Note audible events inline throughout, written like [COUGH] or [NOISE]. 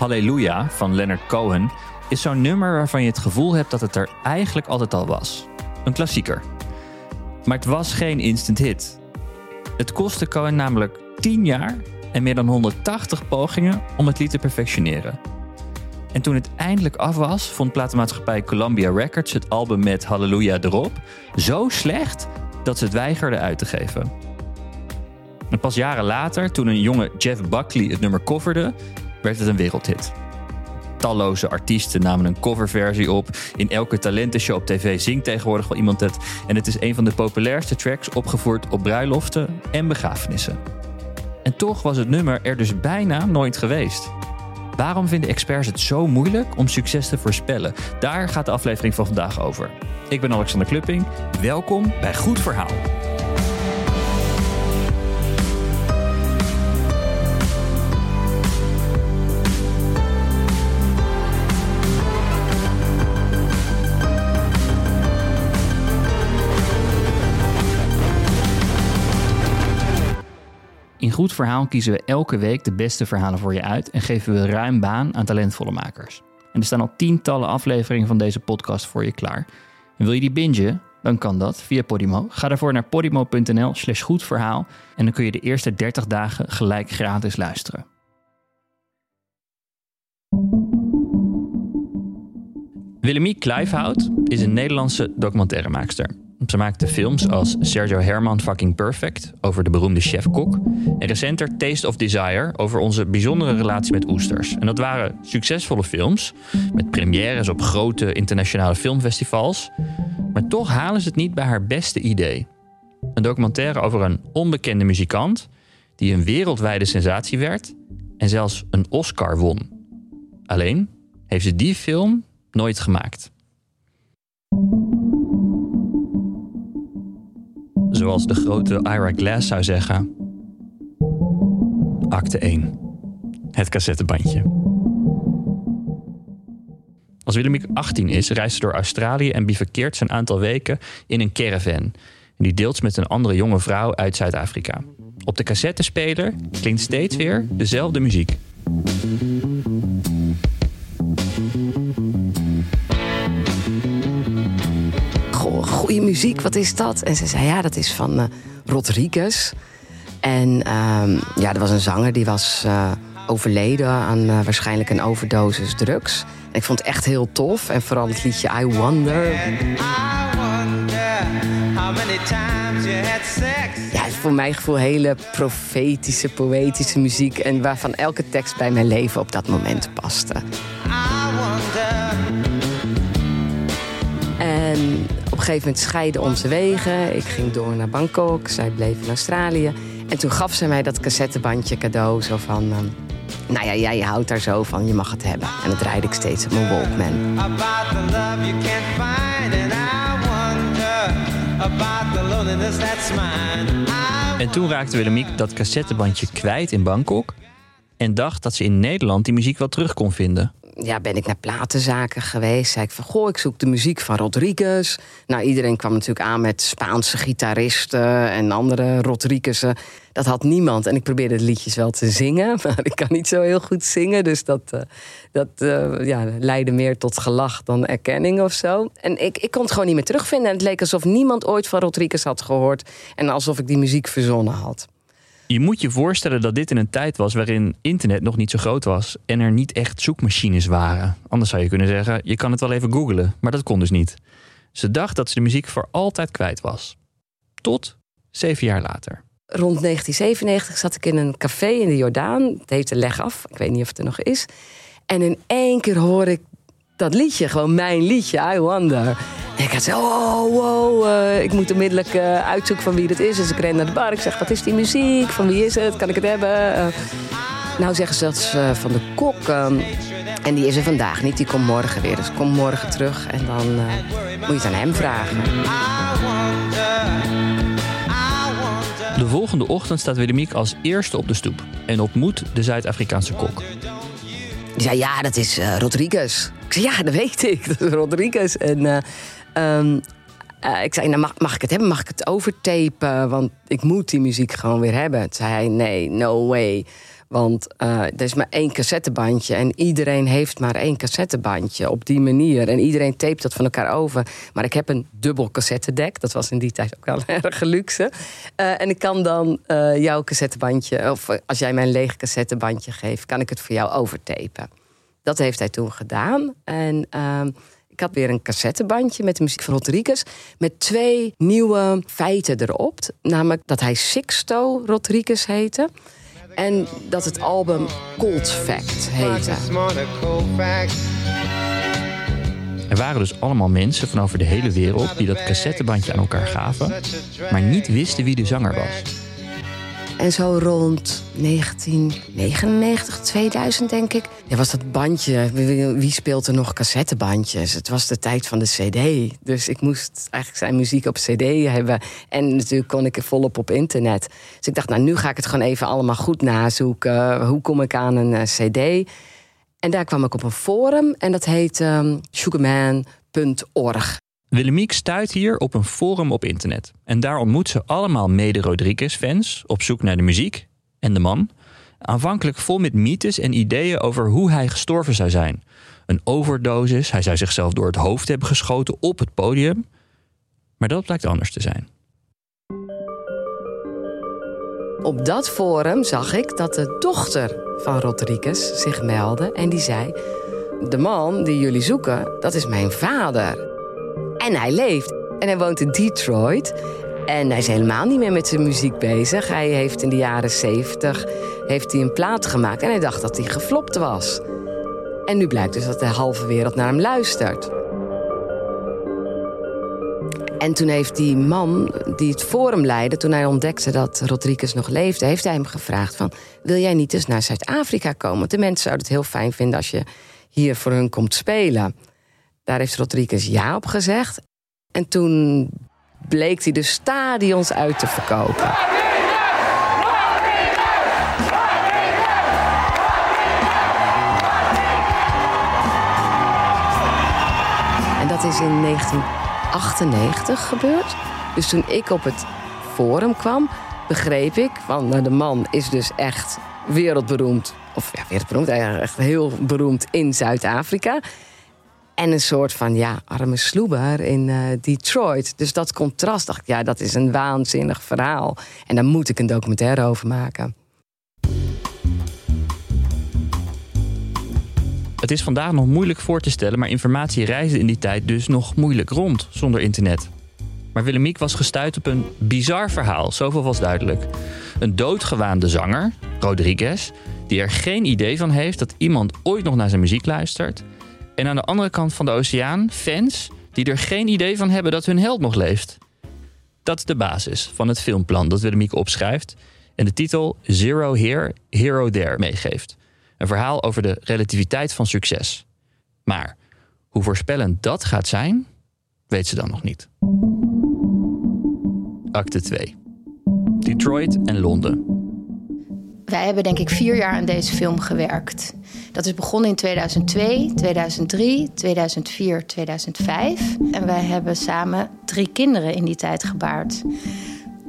Halleluja van Leonard Cohen is zo'n nummer waarvan je het gevoel hebt dat het er eigenlijk altijd al was. Een klassieker. Maar het was geen instant hit. Het kostte Cohen namelijk 10 jaar en meer dan 180 pogingen om het lied te perfectioneren. En toen het eindelijk af was, vond platenmaatschappij Columbia Records het album met Halleluja erop zo slecht dat ze het weigerden uit te geven. En pas jaren later, toen een jonge Jeff Buckley het nummer coverde, werd het een wereldhit. Talloze artiesten namen een coverversie op. In elke talentenshow op tv zingt tegenwoordig wel iemand het. En het is een van de populairste tracks opgevoerd op bruiloften en begrafenissen. En toch was het nummer er dus bijna nooit geweest. Waarom vinden experts het zo moeilijk om succes te voorspellen? Daar gaat de aflevering van vandaag over. Ik ben Alexander Klupping. Welkom bij Goed Verhaal. Goed Verhaal kiezen we elke week de beste verhalen voor je uit en geven we ruim baan aan talentvolle makers. En er staan al tientallen afleveringen van deze podcast voor je klaar. En wil je die bingen? Dan kan dat via Podimo. Ga daarvoor naar podimo.nl slash goedverhaal en dan kun je de eerste 30 dagen gelijk gratis luisteren. Willemie Kluifhout is een Nederlandse documentairemaakster. Ze maakte films als Sergio Herman Fucking Perfect over de beroemde chef-kok. En recenter Taste of Desire over onze bijzondere relatie met oesters. En dat waren succesvolle films met premières op grote internationale filmfestivals. Maar toch halen ze het niet bij haar beste idee. Een documentaire over een onbekende muzikant die een wereldwijde sensatie werd en zelfs een Oscar won. Alleen heeft ze die film nooit gemaakt. Zoals de grote Ira Glass zou zeggen. Acte 1. Het cassettebandje. Als Willemiek 18 is, reist ze door Australië en bivakkeert ze een aantal weken in een caravan. Die deelt met een andere jonge vrouw uit Zuid-Afrika. Op de cassettespeler klinkt steeds weer dezelfde muziek. Muziek, wat is dat? En ze zei, ja, dat is van uh, Rodriguez. En ehm, ja, er was een zanger die was uh, overleden aan uh, waarschijnlijk een overdosis drugs. En ik vond het echt heel tof. En vooral het liedje I Wonder. Ja, voor mijn gevoel hele profetische, poëtische muziek. En waarvan elke tekst bij mijn leven op dat moment paste. Gegeven moment scheiden onze wegen. Ik ging door naar Bangkok, zij bleef in Australië. En toen gaf ze mij dat cassettebandje cadeau. Zo van, um, nou ja, jij houdt daar zo van, je mag het hebben. En dat draaide ik steeds op mijn Walkman. En toen raakte Willemiek dat cassettebandje kwijt in Bangkok... en dacht dat ze in Nederland die muziek wel terug kon vinden ja, ben ik naar platenzaken geweest. Zei ik van, goh, ik zoek de muziek van Rodriguez. Nou, iedereen kwam natuurlijk aan met Spaanse gitaristen en andere Rodriguez'en. Dat had niemand. En ik probeerde de liedjes wel te zingen, [LAUGHS] maar ik kan niet zo heel goed zingen. Dus dat, uh, dat uh, ja, leidde meer tot gelach dan erkenning of zo. En ik, ik kon het gewoon niet meer terugvinden. En het leek alsof niemand ooit van Rodriguez had gehoord. En alsof ik die muziek verzonnen had. Je moet je voorstellen dat dit in een tijd was waarin internet nog niet zo groot was en er niet echt zoekmachines waren. Anders zou je kunnen zeggen, je kan het wel even googlen, maar dat kon dus niet. Ze dacht dat ze de muziek voor altijd kwijt was. Tot zeven jaar later. Rond 1997 zat ik in een café in de Jordaan. Het heette Leg Af. Ik weet niet of het er nog is. En in één keer hoor ik dat liedje, gewoon mijn liedje, I Wonder. En ik had zo, oh, wow, uh, ik moet onmiddellijk uh, uitzoeken van wie het is. Dus ik ren naar de bar, ik zeg, wat is die muziek? Van wie is het? Kan ik het hebben? Uh, nou zeggen ze dat is van de kok. Um, en die is er vandaag niet, die komt morgen weer. Dus kom morgen terug en dan moet je het aan hem vragen. De volgende ochtend staat Willemiek als eerste op de stoep en ontmoet de Zuid-Afrikaanse kok. Die zei, ja, dat is uh, Rodriguez. Ik zei, ja, dat weet ik. [LAUGHS] Dat is Rodriguez. En uh, um, uh, ik zei, nou, mag, mag, ik het hebben? Mag ik het overtapen? Want ik moet die muziek gewoon weer hebben. Zei hij, nee, no way. Want uh, er is maar één cassettebandje en iedereen heeft maar één cassettebandje op die manier. En iedereen tapet dat van elkaar over. Maar ik heb een dubbel cassettedek. Dat was in die tijd ook wel [LAUGHS] erg luxe. Uh, en ik kan dan jouw cassettebandje, of als jij mij een leeg cassettebandje geeft, kan ik het voor jou overtapen. Dat heeft hij toen gedaan. En ehm, ik had weer een cassettebandje met de muziek van Rodriguez. Met twee nieuwe feiten erop. Namelijk dat hij Sixto Rodriguez heette. En dat het album Cold Fact heette. Er waren dus allemaal mensen van over de hele wereld die dat cassettebandje aan elkaar gaven, maar niet wisten wie de zanger was. En zo rond 1999, 2000 denk ik. Ja, was dat bandje. Wie speelt er nog cassettebandjes? Het was de tijd van de CD. Dus ik moest eigenlijk zijn muziek op CD hebben. En natuurlijk kon ik er volop op internet. Dus ik dacht, nou, nu ga ik het gewoon even allemaal goed nazoeken. Hoe kom ik aan een eh, CD? En daar kwam ik op een forum en dat heet um, sugarman.org. Willemiek stuit hier op een forum op internet. En daar ontmoet ze allemaal mede-Rodriguez-fans op zoek naar de muziek en de man. Aanvankelijk vol met mythes en ideeën over hoe hij gestorven zou zijn. Een overdosis, hij zou zichzelf door het hoofd hebben geschoten op het podium. Maar dat blijkt anders te zijn. Op dat forum zag ik dat de dochter van Rodriguez zich meldde en die zei: De man die jullie zoeken, dat is mijn vader. En hij leeft. En hij woont in Detroit. En hij is helemaal niet meer met zijn muziek bezig. Hij heeft in de jaren 70 heeft hij een plaat gemaakt. En hij dacht dat hij geflopt was. En nu blijkt dus dat de halve wereld naar hem luistert. En toen heeft die man die het forum leidde... toen hij ontdekte dat Rodriguez nog leefde... heeft hij hem gevraagd van... wil jij niet eens naar Zuid-Afrika komen? Want de mensen zouden het heel fijn vinden... als je hier voor hun komt spelen. Daar heeft Rodriguez ja op gezegd. En toen bleek hij de stadions uit te verkopen. En dat is in 1998 gebeurd. Dus toen ik op het forum kwam, begreep ik van nou, de man is dus echt wereldberoemd. Of ja, wereldberoemd, echt heel beroemd in Zuid-Afrika. En een soort van ja, arme sloeber in uh, Detroit. Dus dat contrast dacht ja, dat is een waanzinnig verhaal. En daar moet ik een documentaire over maken. Het is vandaag nog moeilijk voor te stellen, maar informatie reisde in die tijd dus nog moeilijk rond zonder internet. Maar Willemiek was gestuurd op een bizar verhaal, zoveel was duidelijk. Een doodgewaande zanger, Rodriguez, die er geen idee van heeft dat iemand ooit nog naar zijn muziek luistert en aan de andere kant van de oceaan fans die er geen idee van hebben dat hun held nog leeft. Dat is de basis van het filmplan dat Willemiek opschrijft en de titel Zero Here, Hero There meegeeft. Een verhaal over de relativiteit van succes. Maar hoe voorspellend dat gaat zijn, weet ze dan nog niet. Acte 2. Detroit en Londen. Wij hebben denk ik vier jaar aan deze film gewerkt. Dat is begonnen in 2002, 2003, 2004, 2005. En wij hebben samen drie kinderen in die tijd gebaard.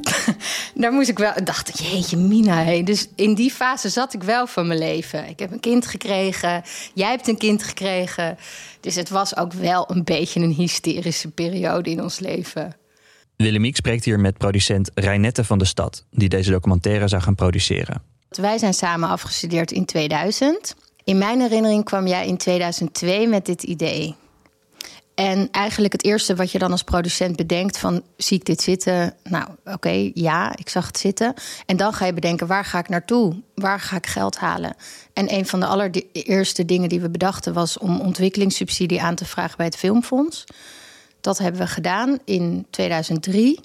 [LAUGHS] Daar moest ik wel. Dacht ik, jeetje, Mina. Hey. Dus in die fase zat ik wel van mijn leven. Ik heb een kind gekregen. Jij hebt een kind gekregen. Dus het was ook wel een beetje een hysterische periode in ons leven. Willemiek spreekt hier met producent Reinette van de Stad, die deze documentaire zou gaan produceren. Wij zijn samen afgestudeerd in 2000. In mijn herinnering kwam jij in 2002 met dit idee. En eigenlijk het eerste wat je dan als producent bedenkt van zie ik dit zitten? Nou, oké, ja, ik zag het zitten. En dan ga je bedenken waar ga ik naartoe? Waar ga ik geld halen? En een van de allereerste dingen die we bedachten was om ontwikkelingssubsidie aan te vragen bij het Filmfonds. Dat hebben we gedaan in 2003.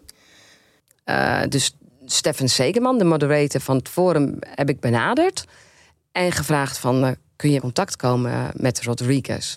Uh, eh, dus Stefan Segeman, de moderator van het forum, heb ik benaderd. En gevraagd van, uh, kun je in contact komen met Rodriguez?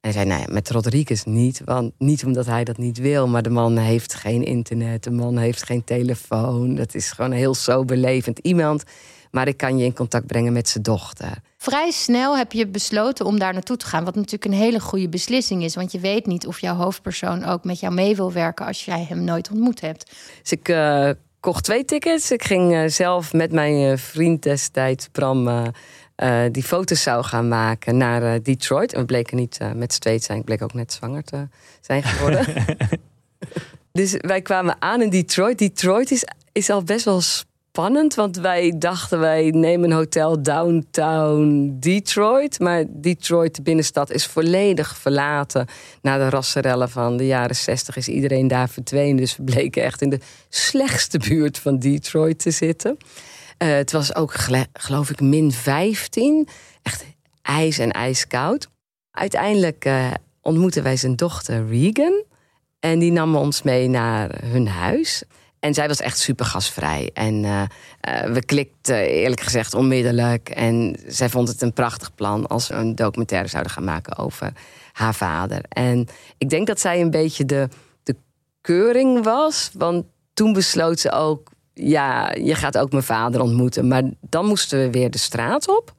En hij zei, nee, met Rodriguez niet. Want niet omdat hij dat niet wil, maar de man heeft geen internet. De man heeft geen telefoon. Dat is gewoon heel zo belevend iemand. Maar ik kan je in contact brengen met zijn dochter. Vrij snel heb je besloten om daar naartoe te gaan. Wat natuurlijk een hele goede beslissing is. Want je weet niet of jouw hoofdpersoon ook met jou mee wil werken als jij hem nooit ontmoet hebt. Dus ik uh, kocht twee tickets. Ik ging eh, zelf met mijn eh, vriend destijds, Bram, eh, die foto's zou gaan maken naar Detroit. En we bleken niet met z'n tweeën te zijn. Ik bleek ook net zwanger te zijn geworden. [LAUGHS] dus wij kwamen aan in Detroit. Detroit is, is al best wel spannend. Want wij dachten, wij nemen een hotel downtown Detroit. Maar Detroit, de binnenstad, is volledig verlaten. Na de rasserellen van de jaren 60 is iedereen daar verdwenen. Dus we bleken echt in de slechtste buurt van Detroit te zitten. Eh, het was ook, geloof ik, min 15. Echt ijs en ijskoud. Uiteindelijk eh, ontmoetten wij zijn dochter Regan. En die nam ons mee naar hun huis. En zij was echt super gastvrij. En eh, eh, we klikten eerlijk gezegd onmiddellijk. En zij vond het een prachtig plan als we een documentaire zouden gaan maken over haar vader. En ik denk dat zij een beetje de, de keuring was. Want toen besloot ze ook, ja, je gaat ook mijn vader ontmoeten. Maar dan moesten we weer de straat op.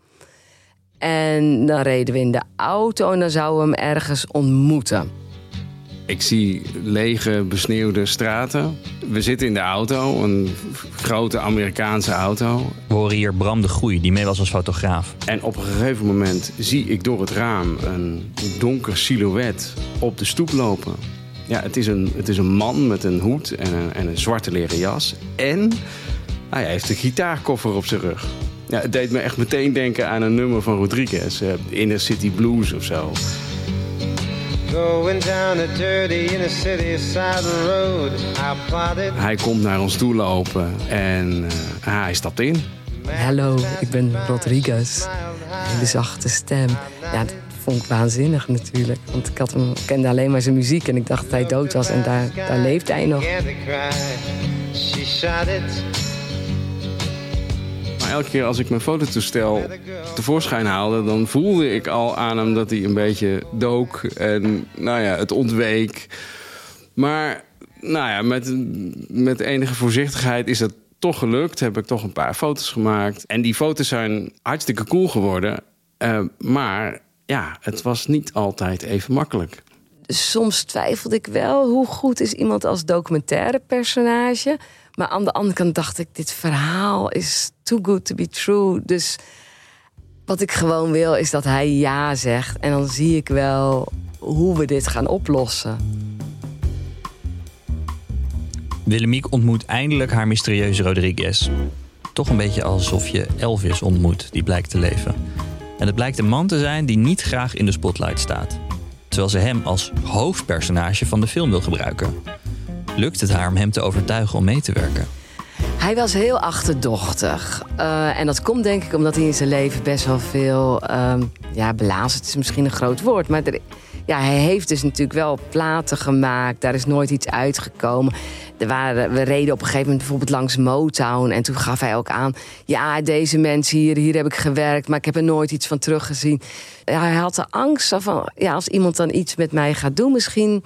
En dan reden we in de auto en dan zouden we hem ergens ontmoeten. Ik zie lege, besneeuwde straten. We zitten in de auto, een grote Amerikaanse auto. We horen hier Bram de Groei, die mee was als fotograaf. En op een gegeven moment zie ik door het raam een donker silhouet op de stoep lopen. Ja, het is een, het is een man met een hoed en een, en een zwarte leren jas. En nou, hij heeft een gitaarkoffer op zijn rug. Ja, het deed me echt meteen denken aan een nummer van Rodriguez. eh, Inner City Blues of zo. Going down a dirty inner city side road. I plotted. Hij komt naar ons toe lopen en eh, hij stapt in. Hallo, ik ben Rodriguez. Hele zachte stem. Ja, dat vond ik waanzinnig natuurlijk. Want ik had hem, kende alleen maar zijn muziek en ik dacht dat hij dood was. En daar, daar leeft hij nog. She shot it. Elke keer als ik mijn fototoestel tevoorschijn haalde, dan voelde ik al aan hem dat hij een beetje dook en nou ja, het ontweek. Maar nou ja, met, met enige voorzichtigheid is dat toch gelukt. Heb ik toch een paar foto's gemaakt. En die foto's zijn hartstikke cool geworden. Eh, maar ja, het was niet altijd even makkelijk. Soms twijfelde ik wel hoe goed is iemand als documentaire personage. Maar aan de andere kant dacht ik, dit verhaal is too good to be true. Dus wat ik gewoon wil is dat hij ja zegt. En dan zie ik wel hoe we dit gaan oplossen. Willemiek ontmoet eindelijk haar mysterieuze Rodriguez. Toch een beetje alsof je Elvis ontmoet, die blijkt te leven. En het blijkt een man te zijn die niet graag in de spotlight staat. Terwijl ze hem als hoofdpersonage van de film wil gebruiken. Lukt het haar om hem te overtuigen om mee te werken? Hij was heel achterdochtig. Eh, en dat komt denk ik omdat hij in zijn leven best wel veel... ehm ja, belazerd is misschien een groot woord. Maar ja, hij heeft dus natuurlijk wel platen gemaakt. Daar is nooit iets uitgekomen. Er waren, we reden op een gegeven moment bijvoorbeeld langs Motown. En toen gaf hij ook aan... Ja, deze mensen hier, hier heb ik gewerkt... maar ik heb er nooit iets van teruggezien. Ja, hij had de angst van... Ja, als iemand dan iets met mij gaat doen... misschien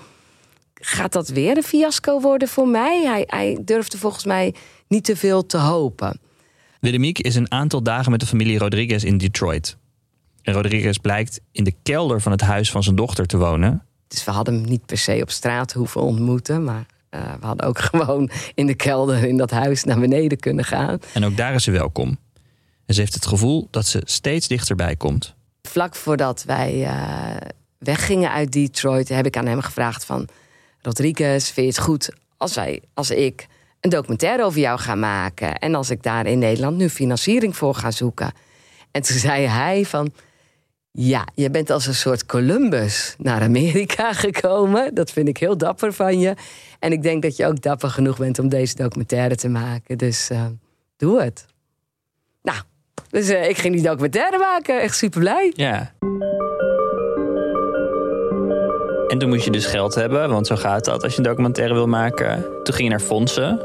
gaat dat weer een fiasco worden voor mij. Hij, hij durfde volgens mij niet te veel te hopen. Willemiek is een aantal dagen met de familie Rodriguez in Detroit. En Rodriguez blijkt in de kelder van het huis van zijn dochter te wonen. Dus we hadden hem niet per se op straat hoeven ontmoeten. Maar eh, we hadden ook [LAUGHS] gewoon in de kelder in dat huis naar beneden kunnen gaan. En ook daar is ze welkom. En ze heeft het gevoel dat ze steeds dichterbij komt. Vlak voordat wij eh, weggingen uit Detroit heb ik aan hem gevraagd van... Rodriguez, vind je het goed als, wij, als ik een documentaire over jou ga maken... en als ik daar in Nederland nu financiering voor ga zoeken? En toen zei hij van... Ja, je bent als een soort Columbus naar Amerika [LAUGHS] gekomen. Dat vind ik heel dapper van je. En ik denk dat je ook dapper genoeg bent om deze documentaire te maken. Dus eh, doe het. Nou, dus eh, ik ging die documentaire maken. Echt super blij. Ja. En toen moest je dus geld hebben, want zo gaat dat als je een documentaire wil maken. Toen ging je naar fondsen.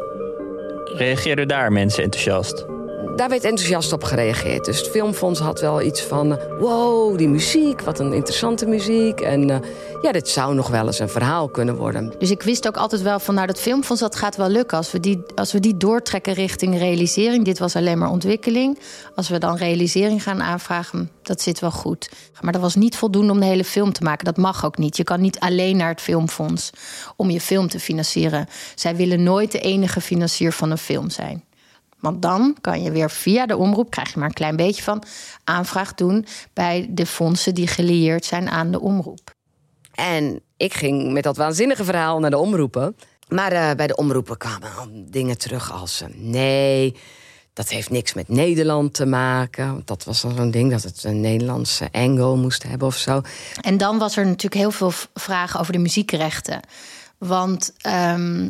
Reageerden daar mensen enthousiast? Daar werd enthousiast op gereageerd. Dus het Filmfonds had wel iets van... wow, die muziek, wat een interessante muziek. En eh, ja, dit zou nog wel eens een verhaal kunnen worden. Dus ik wist ook altijd wel van, nou, dat filmfonds, dat gaat wel lukken. Als we, die, als we die doortrekken richting realisering. Dit was alleen maar ontwikkeling. Als we dan realisering gaan aanvragen, dat zit wel goed. Maar dat was niet voldoende om de hele film te maken. Dat mag ook niet. Je kan niet alleen naar het filmfonds om je film te financieren. Zij willen nooit de enige financier van een film zijn. Want dan kan je weer via de omroep, krijg je maar een klein beetje van, aanvraag doen bij de fondsen die gelieerd zijn aan de omroep. En ik ging met dat waanzinnige verhaal naar de omroepen. Maar eh, bij de omroepen kwamen al dingen terug als... eh, nee, dat heeft niks met Nederland te maken. Want Dat was dan zo'n ding dat het een Nederlandse angle moest hebben of zo. En dan was er natuurlijk heel veel vragen over de muziekrechten. Want ehm,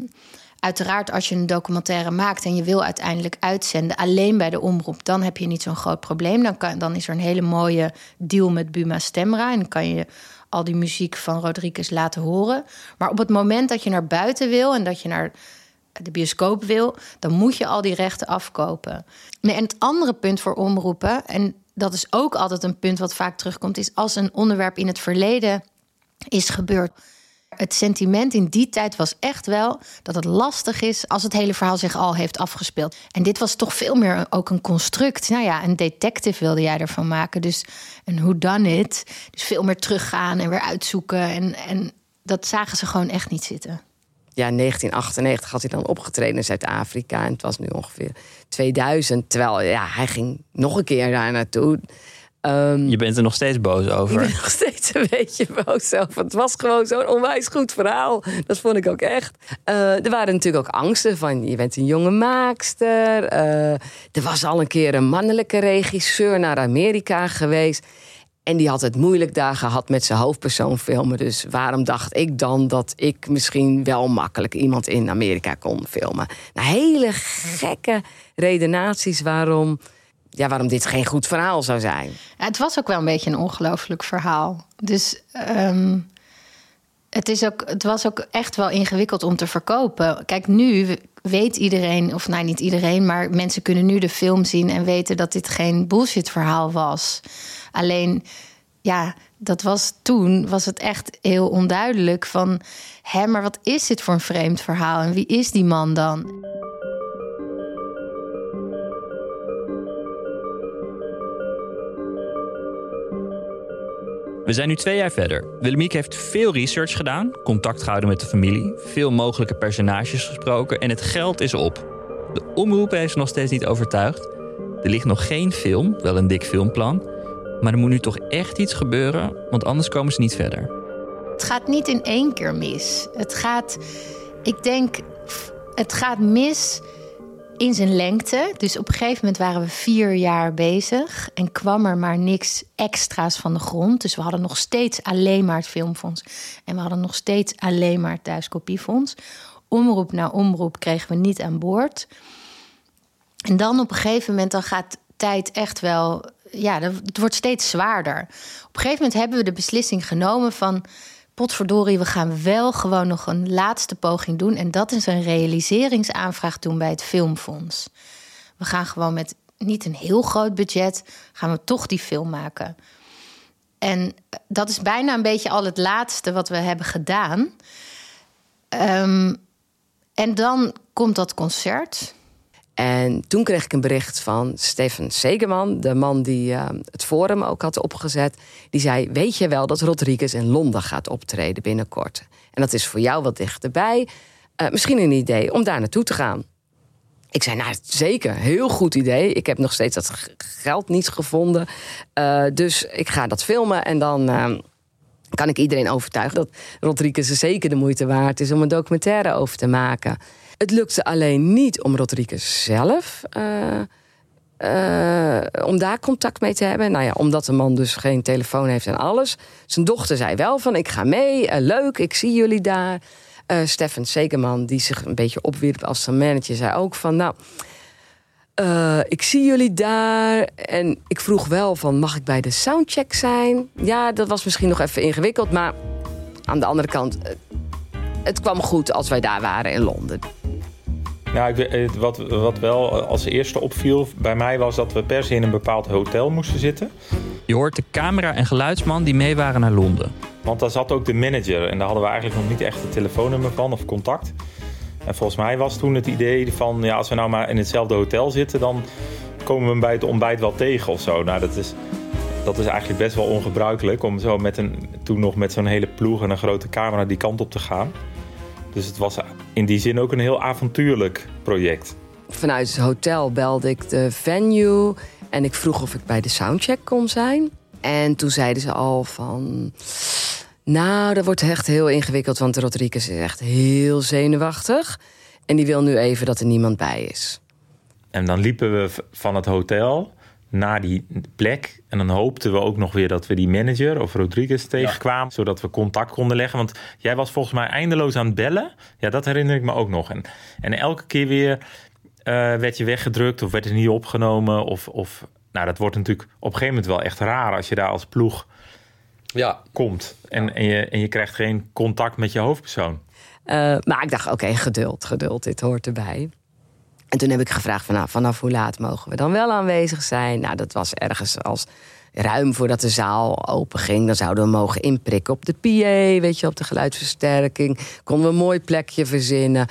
uiteraard, als je een documentaire maakt en je wil uiteindelijk uitzenden alleen bij de omroep, dan heb je niet zo'n groot probleem. Dan, kan, dan is er een hele mooie deal met Buma Stemra en kan je al die muziek van Rodriguez laten horen. Maar op het moment dat je naar buiten wil en dat je naar de bioscoop wil, dan moet je al die rechten afkopen. Nee, en het andere punt voor omroepen, en dat is ook altijd een punt wat vaak terugkomt, is als een onderwerp in het verleden is gebeurd. Het sentiment in die tijd was echt wel dat het lastig is als het hele verhaal zich al heeft afgespeeld. En dit was toch veel meer ook een construct. Nou ja, een detective wilde jij ervan maken. Dus een who done it. Dus veel meer teruggaan en weer uitzoeken. En, en dat zagen ze gewoon echt niet zitten. Ja, 1998 had hij dan opgetreden in Zuid-Afrika. En het was nu ongeveer 2000. Terwijl, ja, hij ging nog een keer daar naartoe. Ehm, Je bent er nog steeds boos Ik over. ben nog steeds een beetje boos over. Het was gewoon zo'n onwijs goed verhaal. Dat vond ik ook echt. Eh, er waren natuurlijk ook angsten van... je bent een jonge maakster. Eh, er was al een keer een mannelijke regisseur naar Amerika geweest. En die had het moeilijk daar gehad met zijn hoofdpersoon filmen. Dus waarom dacht ik dan dat ik misschien wel makkelijk iemand in Amerika kon filmen? Nou, hele gekke redenaties waarom, ja, waarom dit geen goed verhaal zou zijn. Het was ook wel een beetje een ongelooflijk verhaal. Dus ehm, het, is ook, het was ook echt wel ingewikkeld om te verkopen. Kijk, nu weet iedereen, of nou niet iedereen, maar mensen kunnen nu de film zien en weten dat dit geen bullshit verhaal was. Alleen, ja, dat was toen, was het echt heel onduidelijk van, hè, maar wat is dit voor een vreemd verhaal en wie is die man dan? We zijn nu twee jaar verder. Willemiek heeft veel research gedaan, contact gehouden met de familie, veel mogelijke personages gesproken en het geld is op. De omroep heeft ze nog steeds niet overtuigd. Er ligt nog geen film, wel een dik filmplan. Maar er moet nu toch echt iets gebeuren, want anders komen ze niet verder. Het gaat niet in één keer mis. Het gaat, ik denk, het gaat mis in zijn lengte. Dus op een gegeven moment waren we vier jaar bezig en kwam er maar niks extra's van de grond. Dus we hadden nog steeds alleen maar het filmfonds en we hadden nog steeds alleen maar het thuiskopiefonds. Omroep na omroep kregen we niet aan boord. En dan op een gegeven moment dan gaat tijd echt wel. Ja, het wordt steeds zwaarder. Op een gegeven moment hebben we de beslissing genomen van. Potverdorie, we gaan wel gewoon nog een laatste poging doen. En dat is een realiseringsaanvraag doen bij het Filmfonds. We gaan gewoon met niet een heel groot budget, gaan we toch die film maken. En dat is bijna een beetje al het laatste wat we hebben gedaan. Um, en dan komt dat concert. En toen kreeg ik een bericht van Stefan Segeman, de man die uh, het forum ook had opgezet. Die zei: Weet je wel dat Rodriguez in Londen gaat optreden binnenkort? En dat is voor jou wat dichterbij. Uh, misschien een idee om daar naartoe te gaan. Ik zei: Nou, zeker, heel goed idee. Ik heb nog steeds dat geld niet gevonden. Uh, dus ik ga dat filmen en dan kan ik iedereen overtuigen dat Rodriguez zeker de moeite waard is om een documentaire over te maken. Het lukte alleen niet om Rodriguez zelf. Uh, uh, om daar contact mee te hebben. Nou ja, omdat de man dus geen telefoon heeft en alles. Zijn dochter zei wel van: Ik ga mee, uh, leuk, ik zie jullie daar. Stefan Segerman, die zich een beetje opwierp als zijn manager, zei ook van: Nou. Ik zie jullie daar en ik vroeg wel van mag ik bij de soundcheck zijn? Ja, dat was misschien nog even ingewikkeld, maar aan de andere kant, het kwam goed als wij daar waren in Londen. Nou, ik, weet- wat, wat wel als eerste opviel bij mij was dat we per se in een bepaald hotel moesten zitten. Je hoort de camera en geluidsman die mee waren naar Londen. Want daar zat ook de manager en daar hadden we eigenlijk nog niet echt het telefoonnummer van of contact. En volgens mij was toen het idee van, ja, als we nou maar in hetzelfde hotel zitten, dan komen we hem bij het ontbijt wel tegen of zo. Nou, dat is, dat is eigenlijk best wel ongebruikelijk om zo met een, toen nog met zo'n hele ploeg en een grote camera die kant op te gaan. Dus het was in die zin ook een heel avontuurlijk project. Vanuit het hotel belde ik de venue en ik vroeg of ik bij de soundcheck kon zijn. En toen zeiden ze al van... Nou, dat wordt echt heel ingewikkeld, want Rodriguez is echt heel zenuwachtig. En die wil nu even dat er niemand bij is. En dan liepen we van het hotel naar die plek. En dan hoopten we ook nog weer dat we die manager of Rodriguez tegenkwamen. Zodat we contact konden leggen. Want jij was volgens mij eindeloos aan het bellen. Ja, dat herinner ik me ook nog. En, en elke keer weer eh, werd je weggedrukt of werd er niet opgenomen. Of, of, nou, dat wordt natuurlijk op een gegeven moment wel echt raar als je daar als ploeg Ja, komt. En, en, je, en je krijgt geen contact met je hoofdpersoon. Eh, maar ik dacht, oké, geduld, geduld, dit hoort erbij. En toen heb ik gevraagd, van, nou, vanaf hoe laat mogen we dan wel aanwezig zijn? Nou, dat was ergens als ruim voordat de zaal open ging. Dan zouden we mogen inprikken op de PA, weet je, op de geluidsversterking. Konden we een mooi plekje verzinnen.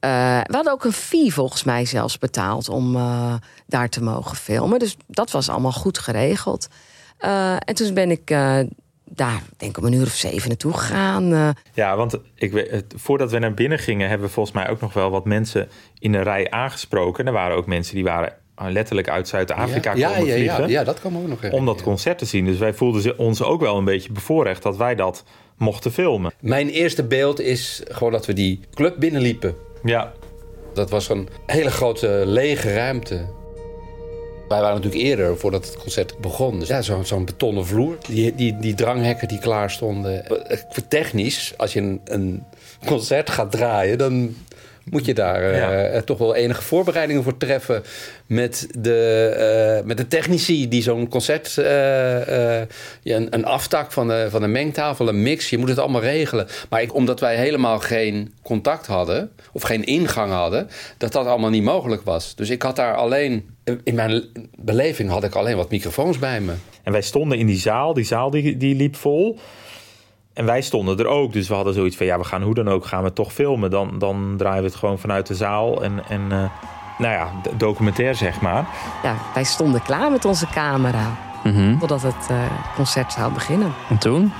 Eh, we hadden ook een fee volgens mij zelfs betaald om eh, daar te mogen filmen. Dus dat was allemaal goed geregeld. Eh, en toen ben ik daar, denk ik, om een uur of zeven naartoe gegaan. eh, Ja, want ik weet, voordat we naar binnen gingen, hebben we volgens mij ook nog wel wat mensen in een rij aangesproken. Er waren ook mensen die waren eh, letterlijk uit Zuid-Afrika ja, komen ja, vliegen. ja, ja, dat kwam ook nog Om dat concert te zien. Dus wij voelden ons ook wel een beetje bevoorrecht dat wij dat mochten filmen. Mijn eerste beeld is gewoon dat we die club binnenliepen. Ja, Dat was een hele grote lege ruimte. Wij waren natuurlijk eerder voordat het concert begon. Dus ja, zo'n betonnen vloer. Die, die, die dranghekken die klaar stonden. Eh, Technisch, als je een, een concert gaat draaien, dan moet je daar eh, Ja. eh, toch wel enige voorbereidingen voor treffen. Met de, eh, met de technici die zo'n concert. eh, eh, ja, een, een aftak van de, van de mengtafel, een mix. Je moet het allemaal regelen. Maar ik, omdat wij helemaal geen contact hadden. of geen ingang hadden. dat dat allemaal niet mogelijk was. Dus ik had daar alleen. in mijn beleving had ik alleen wat microfoons bij me. en wij stonden in die zaal. Die zaal die, die liep vol. En wij stonden er ook. Dus we hadden zoiets van, ja, we gaan hoe dan ook, gaan we toch filmen. Dan, dan draaien we het gewoon vanuit de zaal. En, en eh, nou ja, documentair zeg maar. ja, wij stonden klaar met onze camera. Totdat het eh, concert zou beginnen. En toen?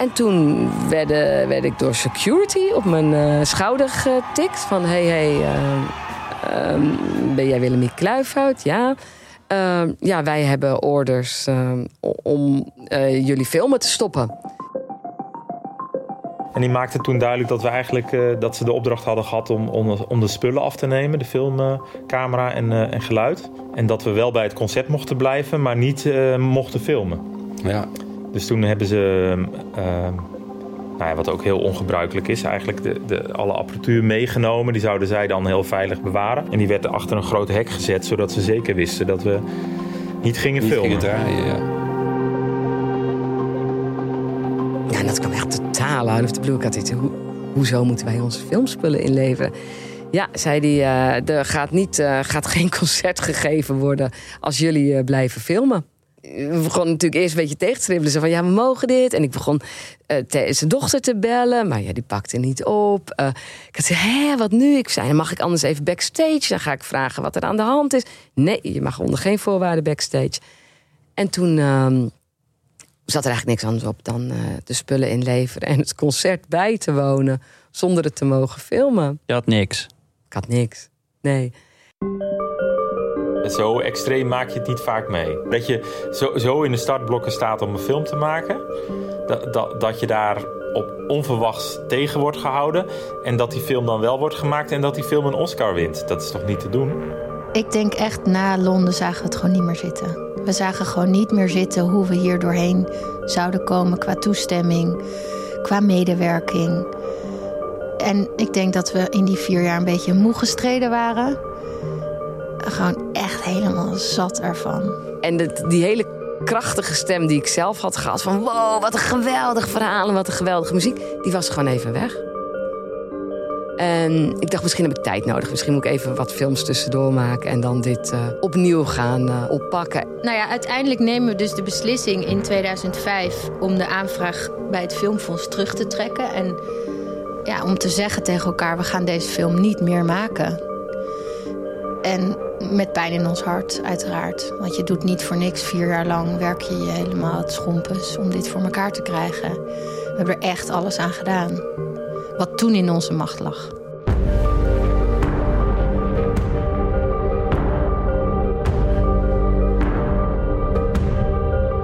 En toen werd, werd ik door security op mijn eh, schouder getikt. Van, hey, hey, eh, ehm, ben jij Willemie Kluifhout? Ja. Ehm, ja, wij hebben orders ehm, om eh, jullie filmen te stoppen. En die maakte toen duidelijk dat we eigenlijk eh, dat ze de opdracht hadden gehad om, om, om de spullen af te nemen, de filmcamera en, eh, en geluid. En dat we wel bij het concert mochten blijven, maar niet eh, mochten filmen. Ja. Dus toen hebben ze, eh, nou ja, wat ook heel ongebruikelijk is, eigenlijk de, de, alle apparatuur meegenomen. Die zouden zij dan heel veilig bewaren. En die werd achter een groot hek gezet, zodat ze zeker wisten dat we niet gingen Niet filmen. gingen draaien. Ja, out of the blue. Ik hoezo moeten wij onze filmspullen inleveren? Ja, zei hij, eh, er gaat, niet, eh, gaat geen [LAUGHS] concert gegeven worden als jullie eh, blijven filmen. We begonnen natuurlijk eerst een beetje tegen te. Ze van, ja, we mogen dit. En ik begon zijn dochter te bellen, maar ja, die pakte niet op. Ik had gezegd, hé, wat nu? Ik zei, mag ik anders even backstage? Dan ga ik vragen wat er aan de hand is. Nee, je mag onder geen voorwaarden backstage. En toen ehm, zat er eigenlijk niks anders op dan eh, de spullen inleveren en het concert bij te wonen zonder het te mogen filmen. Je had niks. Ik had niks. Nee. Zo extreem maak je het niet vaak mee. Dat je zo, zo in de startblokken staat om een film te maken. Dat, dat, dat je daar op onverwachts tegen wordt gehouden. En dat die film dan wel wordt gemaakt en dat die film een Oscar wint. Dat is toch niet te doen? Ik denk echt na Londen zagen we het gewoon niet meer zitten. We zagen gewoon niet meer zitten hoe we hier doorheen zouden komen qua toestemming, qua medewerking. En ik denk dat we in die vier jaar een beetje moe gestreden waren. Gewoon echt helemaal zat ervan. En die hele krachtige stem die ik zelf had gehad van wow, wat een geweldig verhaal en wat een geweldige muziek, die was gewoon even weg. En ik dacht, misschien heb ik tijd nodig. Misschien moet ik even wat films tussendoor maken en dan dit eh, opnieuw gaan eh, oppakken. Nou ja, uiteindelijk nemen we dus de beslissing in 2005 om de aanvraag bij het Filmfonds terug te trekken. En ja, om te zeggen tegen elkaar, we gaan deze film niet meer maken. En met pijn in ons hart, uiteraard. Want je doet niet voor niks vier jaar lang, werk je je helemaal het schompens om dit voor elkaar te krijgen. We hebben er echt alles aan gedaan. Wat toen in onze macht lag.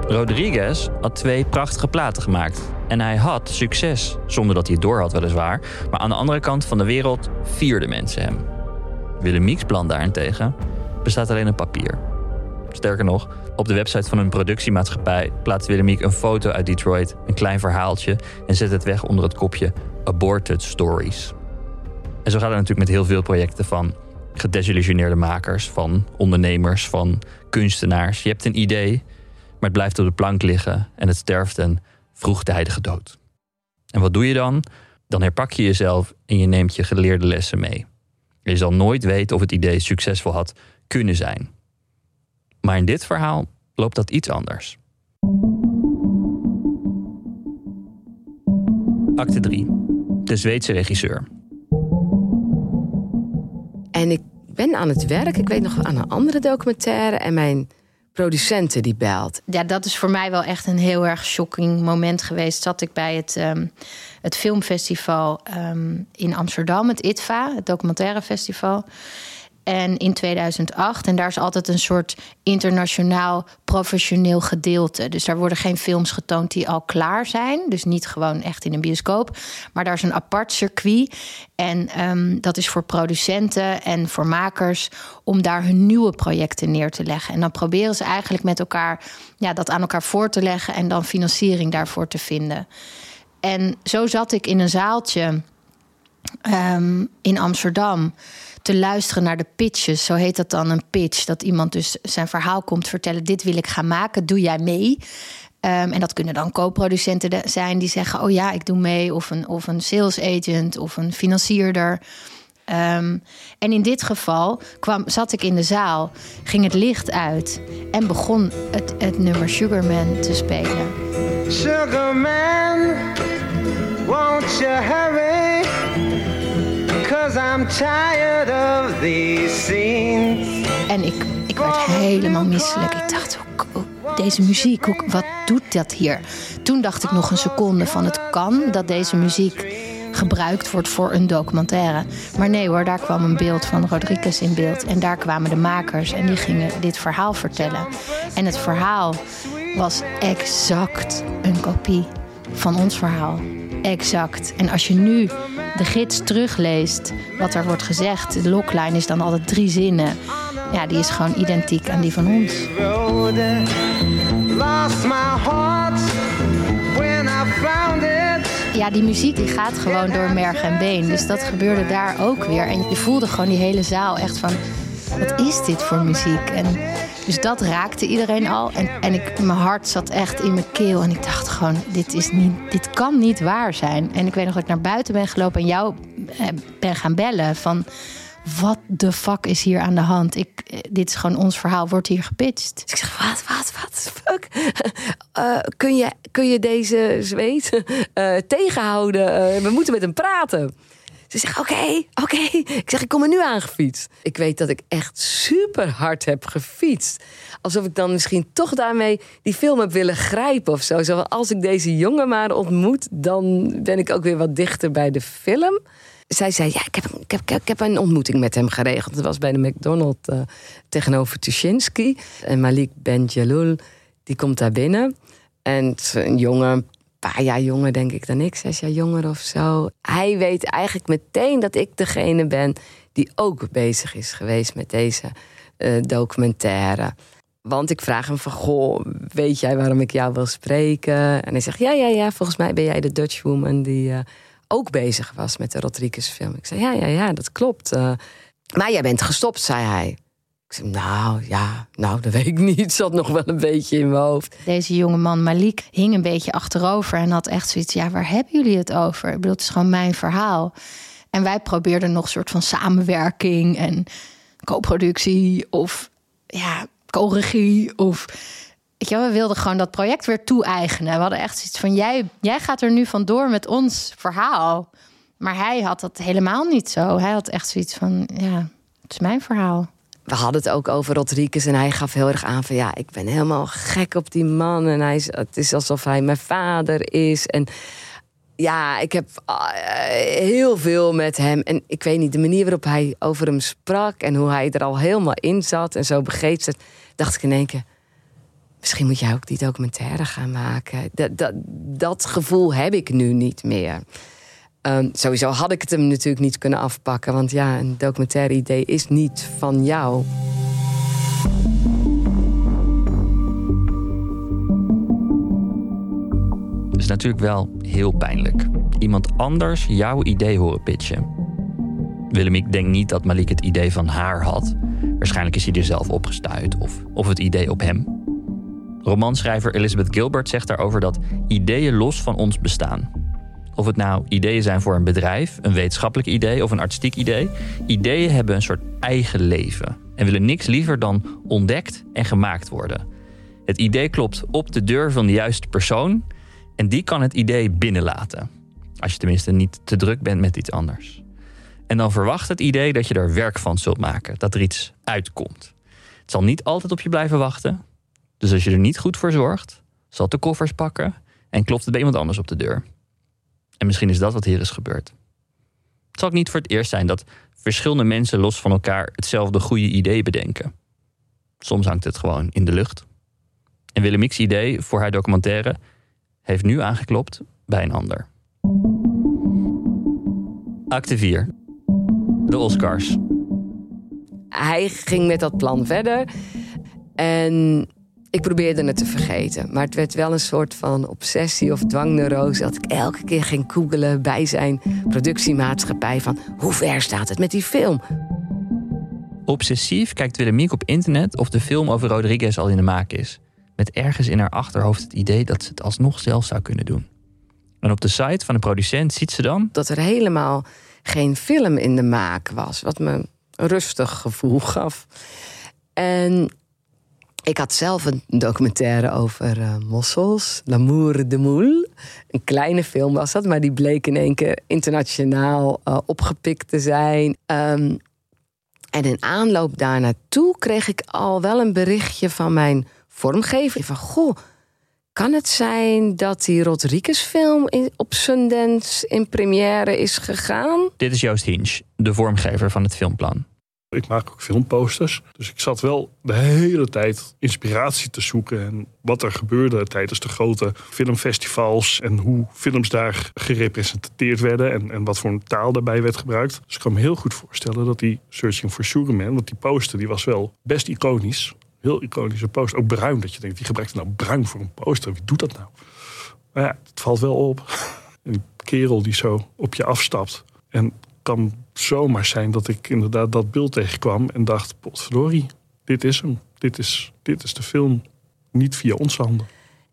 Rodriguez had twee prachtige platen gemaakt. En hij had succes, zonder dat hij het door had weliswaar. Maar aan de andere kant van de wereld vierden mensen hem. Willemiek's plan daarentegen bestaat alleen op papier. Sterker nog, op de website van een productiemaatschappij plaatst Willemiek een foto uit Detroit, een klein verhaaltje en zet het weg onder het kopje Aborted Stories. En zo gaat het natuurlijk met heel veel projecten van gedesillusioneerde makers, van ondernemers, van kunstenaars. Je hebt een idee, maar het blijft op de plank liggen en het sterft een vroegtijdige dood. En wat doe je dan? Dan herpak je jezelf en je neemt je geleerde lessen mee. Je zal nooit weten of het idee succesvol had kunnen zijn. Maar in dit verhaal loopt dat iets anders. Acte 3. De Zweedse regisseur. En ik ben aan het werk. Ik weet nog aan een andere documentaire. En mijn producenten die belt. Ja, dat is voor mij wel echt een heel erg shocking moment geweest. Zat ik bij het, ehm, het filmfestival ehm, in Amsterdam, het ITVA, het documentaire festival. En in 2008. En daar is altijd een soort internationaal professioneel gedeelte. Dus daar worden geen films getoond die al klaar zijn. Dus niet gewoon echt in een bioscoop. Maar daar is een apart circuit. En ehm, dat is voor producenten en voor makers om daar hun nieuwe projecten neer te leggen. En dan proberen ze eigenlijk met elkaar ja, dat aan elkaar voor te leggen en dan financiering daarvoor te vinden. En zo zat ik in een zaaltje ehm, in Amsterdam te luisteren naar de pitches. Zo heet dat dan een pitch. Dat iemand dus zijn verhaal komt vertellen. Dit wil ik gaan maken. Doe jij mee? Um, en dat kunnen dan co-producenten zijn die zeggen: Oh ja, ik doe mee. Of een, of een sales agent of een financierder. Um, en in dit geval kwam, zat ik in de zaal, ging het licht uit en begon het, het nummer Sugarman te spelen. Sugarman, won't you? I'm tired of these scenes. En ik, ik werd helemaal misselijk. Ik dacht, hoe, deze muziek, wat doet dat hier? Toen dacht ik nog een seconde van het kan dat deze muziek gebruikt wordt voor een documentaire. Maar nee hoor, daar kwam een beeld van Rodriguez in beeld. En daar kwamen de makers en die gingen dit verhaal vertellen. En het verhaal was exact een kopie van ons verhaal. Exact. En als je nu de gids terugleest, wat er wordt gezegd, de logline is dan altijd drie zinnen. Ja, die is gewoon identiek aan die van ons. Ja, die muziek die gaat gewoon door merg en been. Dus dat gebeurde daar ook weer. En je voelde gewoon die hele zaal echt van... wat is dit voor muziek? En dus dat raakte iedereen al. En, en ik, mijn hart zat echt in mijn keel. En ik dacht gewoon, dit, is niet, dit kan niet waar zijn. En ik weet nog dat ik naar buiten ben gelopen en jou eh, ben gaan bellen. Van, wat de fuck is hier aan de hand? Ik, eh, dit is gewoon ons verhaal, wordt hier gepitcht. Dus ik zeg, wat, wat, wat, fuck? Uh, [LAUGHS] kun, je, kun je deze zweet tegenhouden? We moeten met hem praten. Ze zegt, oké, oké. Ik zeg, ik kom er nu aangefietst. Ik weet dat ik echt super hard heb gefietst. Alsof ik dan misschien toch daarmee die film heb willen grijpen of zo. Zo als ik deze jongen maar ontmoet, dan ben ik ook weer wat dichter bij de film. Zij zei, ja, ik heb, ik heb, ik heb een ontmoeting met hem geregeld. Dat was bij de McDonald's uh, tegenover Tuschinski. En Malik Ben Jalul, die komt daar binnen. En een jongen, jaar jonger denk ik dan ik, zes jaar jonger of zo. Hij weet eigenlijk meteen dat ik degene ben die ook bezig is geweest met deze uh, documentaire. Want ik vraag hem van, goh, weet jij waarom ik jou wil spreken? En hij zegt, ja, ja, ja, volgens mij ben jij de Dutch woman die uh, ook bezig was met de Rodriguez film. Ik zei, ja, ja, ja, dat klopt. Uh, maar jij bent gestopt, zei hij. Ik zei, nou ja, nou dat weet ik niet. Zat nog wel een beetje in mijn hoofd. Deze jonge man Malik hing een beetje achterover en had echt zoiets. Ja, waar hebben jullie het over? Ik bedoel, het is gewoon mijn verhaal. En wij probeerden nog een soort van samenwerking en co-productie of ja, co-regie of je, we wilden gewoon dat project weer toe-eigenen. We hadden echt zoiets van: jij, jij gaat er nu vandoor met ons verhaal. Maar hij had dat helemaal niet zo. Hij had echt zoiets van: ja, het is mijn verhaal. We hadden het ook over Rodriguez en hij gaf heel erg aan van ja, ik ben helemaal gek op die man en hij is, het is alsof hij mijn vader is en ja, ik heb uh, heel veel met hem en ik weet niet de manier waarop hij over hem sprak en hoe hij er al helemaal in zat en zo begreep zat, dacht ik in één keer misschien moet jij ook die documentaire gaan maken. Dat, dat, dat gevoel heb ik nu niet meer. Um, sowieso had ik het hem natuurlijk niet kunnen afpakken. Want ja, een documentaire idee is niet van jou. Het is natuurlijk wel heel pijnlijk. Iemand anders jouw idee horen pitchen. Willem, ik denk niet dat Malik het idee van haar had. Waarschijnlijk is hij er zelf opgestuurd of, of het idee op hem. Romanschrijver Elizabeth Gilbert zegt daarover dat ideeën los van ons bestaan. Of het nou ideeën zijn voor een bedrijf, een wetenschappelijk idee of een artistiek idee. Ideeën hebben een soort eigen leven en willen niks liever dan ontdekt en gemaakt worden. Het idee klopt op de deur van de juiste persoon en die kan het idee binnenlaten. Als je tenminste niet te druk bent met iets anders. En dan verwacht het idee dat je er werk van zult maken, dat er iets uitkomt. Het zal niet altijd op je blijven wachten, dus als je er niet goed voor zorgt, zal het de koffers pakken en klopt het bij iemand anders op de deur. En misschien is dat wat hier is gebeurd. Het zal ook niet voor het eerst zijn dat verschillende mensen los van elkaar hetzelfde goede idee bedenken. Soms hangt het gewoon in de lucht. En Willemik's idee voor haar documentaire heeft nu aangeklopt bij een ander. Acte 4. De Oscars. Hij ging met dat plan verder. En ik probeerde het te vergeten. Maar het werd wel een soort van obsessie of dwangneurose. Dat ik elke keer ging googelen bij zijn productiemaatschappij. Van hoe ver staat het met die film? Obsessief kijkt Willemiek op internet of de film over Rodriguez al in de maak is. Met ergens in haar achterhoofd het idee dat ze het alsnog zelf zou kunnen doen. En op de site van de producent ziet ze dan... Dat er helemaal geen film in de maak was. Wat me een rustig gevoel gaf. En ik had zelf een documentaire over uh, mossels, L'amour de moule. Een kleine film was dat, maar die bleek in één keer internationaal uh, opgepikt te zijn. Um, en in aanloop daar naartoe kreeg ik al wel een berichtje van mijn vormgever. Van, goh, kan het zijn dat die Rodriguez-film op Sundance in première is gegaan? Dit is Joost Hinch, de vormgever van het filmplan. Ik maak ook filmposters. Dus ik zat wel de hele tijd inspiratie te zoeken. En wat er gebeurde tijdens de grote filmfestivals. En hoe films daar gerepresenteerd werden. En, en wat voor een taal daarbij werd gebruikt. Dus ik kan me heel goed voorstellen dat die Searching for Sugar Man. Want die poster die was wel best iconisch. Heel iconische poster. Ook bruin. Dat je denkt, wie gebruikt nou bruin voor een poster? Wie doet dat nou? Maar ja, het valt wel op. [LAUGHS] Een kerel die zo op je afstapt. En kan zomaar zijn dat ik inderdaad dat beeld tegenkwam en dacht: potverdorie, dit is hem. Dit is, dit is de film. Niet via onze handen.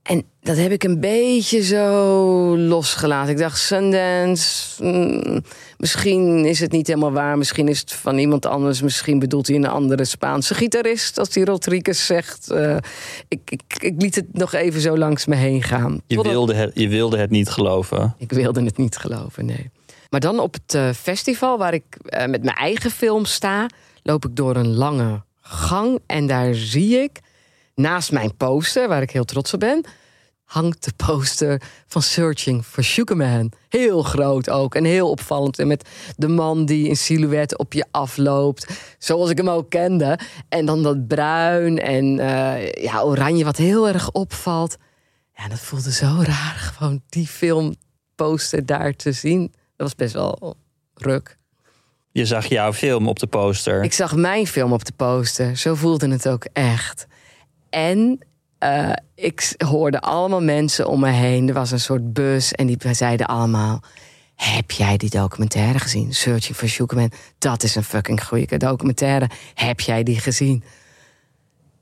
En dat heb ik een beetje zo losgelaten. Ik dacht, Sundance, mm, misschien is het niet helemaal waar. Misschien is het van iemand anders. Misschien bedoelt hij een andere Spaanse gitarist. Als die Rodriguez zegt. Uh, ik, ik, ik, liet het nog even zo langs me heen gaan. Je wilde, het, je wilde het niet geloven? Ik wilde het niet geloven, nee. Maar dan op het uh, festival, waar ik uh, met mijn eigen film sta, loop ik door een lange gang. En daar zie ik, naast mijn poster, waar ik heel trots op ben, hangt de poster van Searching for Sugar Man. Heel groot ook en heel opvallend. En met de man die in silhouet op je afloopt, zoals ik hem ook kende. En dan dat bruin en uh, ja, oranje, wat heel erg opvalt. Ja, dat voelde zo raar, gewoon die filmposter daar te zien. Dat was best wel ruk. Je zag jouw film op de poster. Ik zag mijn film op de poster. Zo voelde het ook echt. En uh, ik hoorde allemaal mensen om me heen. Er was een soort bus en die zeiden allemaal... Heb jij die documentaire gezien? Searching for Sugarman. Dat is een fucking goede documentaire. Heb jij die gezien?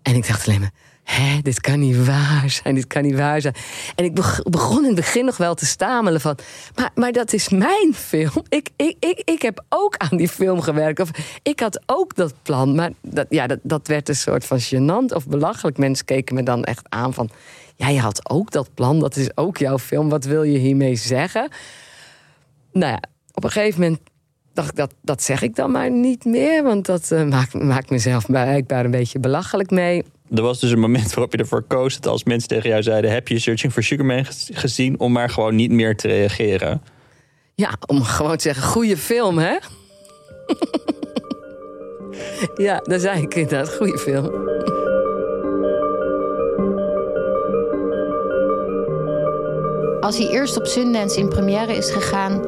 En ik dacht alleen maar... Hé, dit kan niet waar zijn, dit kan niet waar zijn. En ik beg- begon in het begin nog wel te stamelen van... maar, maar dat is mijn film. Ik, ik, ik, ik heb ook aan die film gewerkt. Of ik had ook dat plan. Maar dat, ja, dat, dat werd een soort van gênant of belachelijk. Mensen keken me dan echt aan van... jij had ook dat plan, dat is ook jouw film. Wat wil je hiermee zeggen? Nou ja, op een gegeven moment dacht ik dat, dat zeg ik dan maar niet meer. Want dat eh, maakt, maakt mezelf blijkbaar een beetje belachelijk mee. Er was dus een moment [LAUGHS] waarop je ervoor koos dat als mensen tegen jou zeiden: Heb je Searching for Sugar Man ge- gezien? om maar gewoon niet meer te reageren. Ja, om gewoon te zeggen, goede film, hè? [LAUGHS] ja, daar zei ik inderdaad, goede film. Als hij eerst op Sundance in première is gegaan.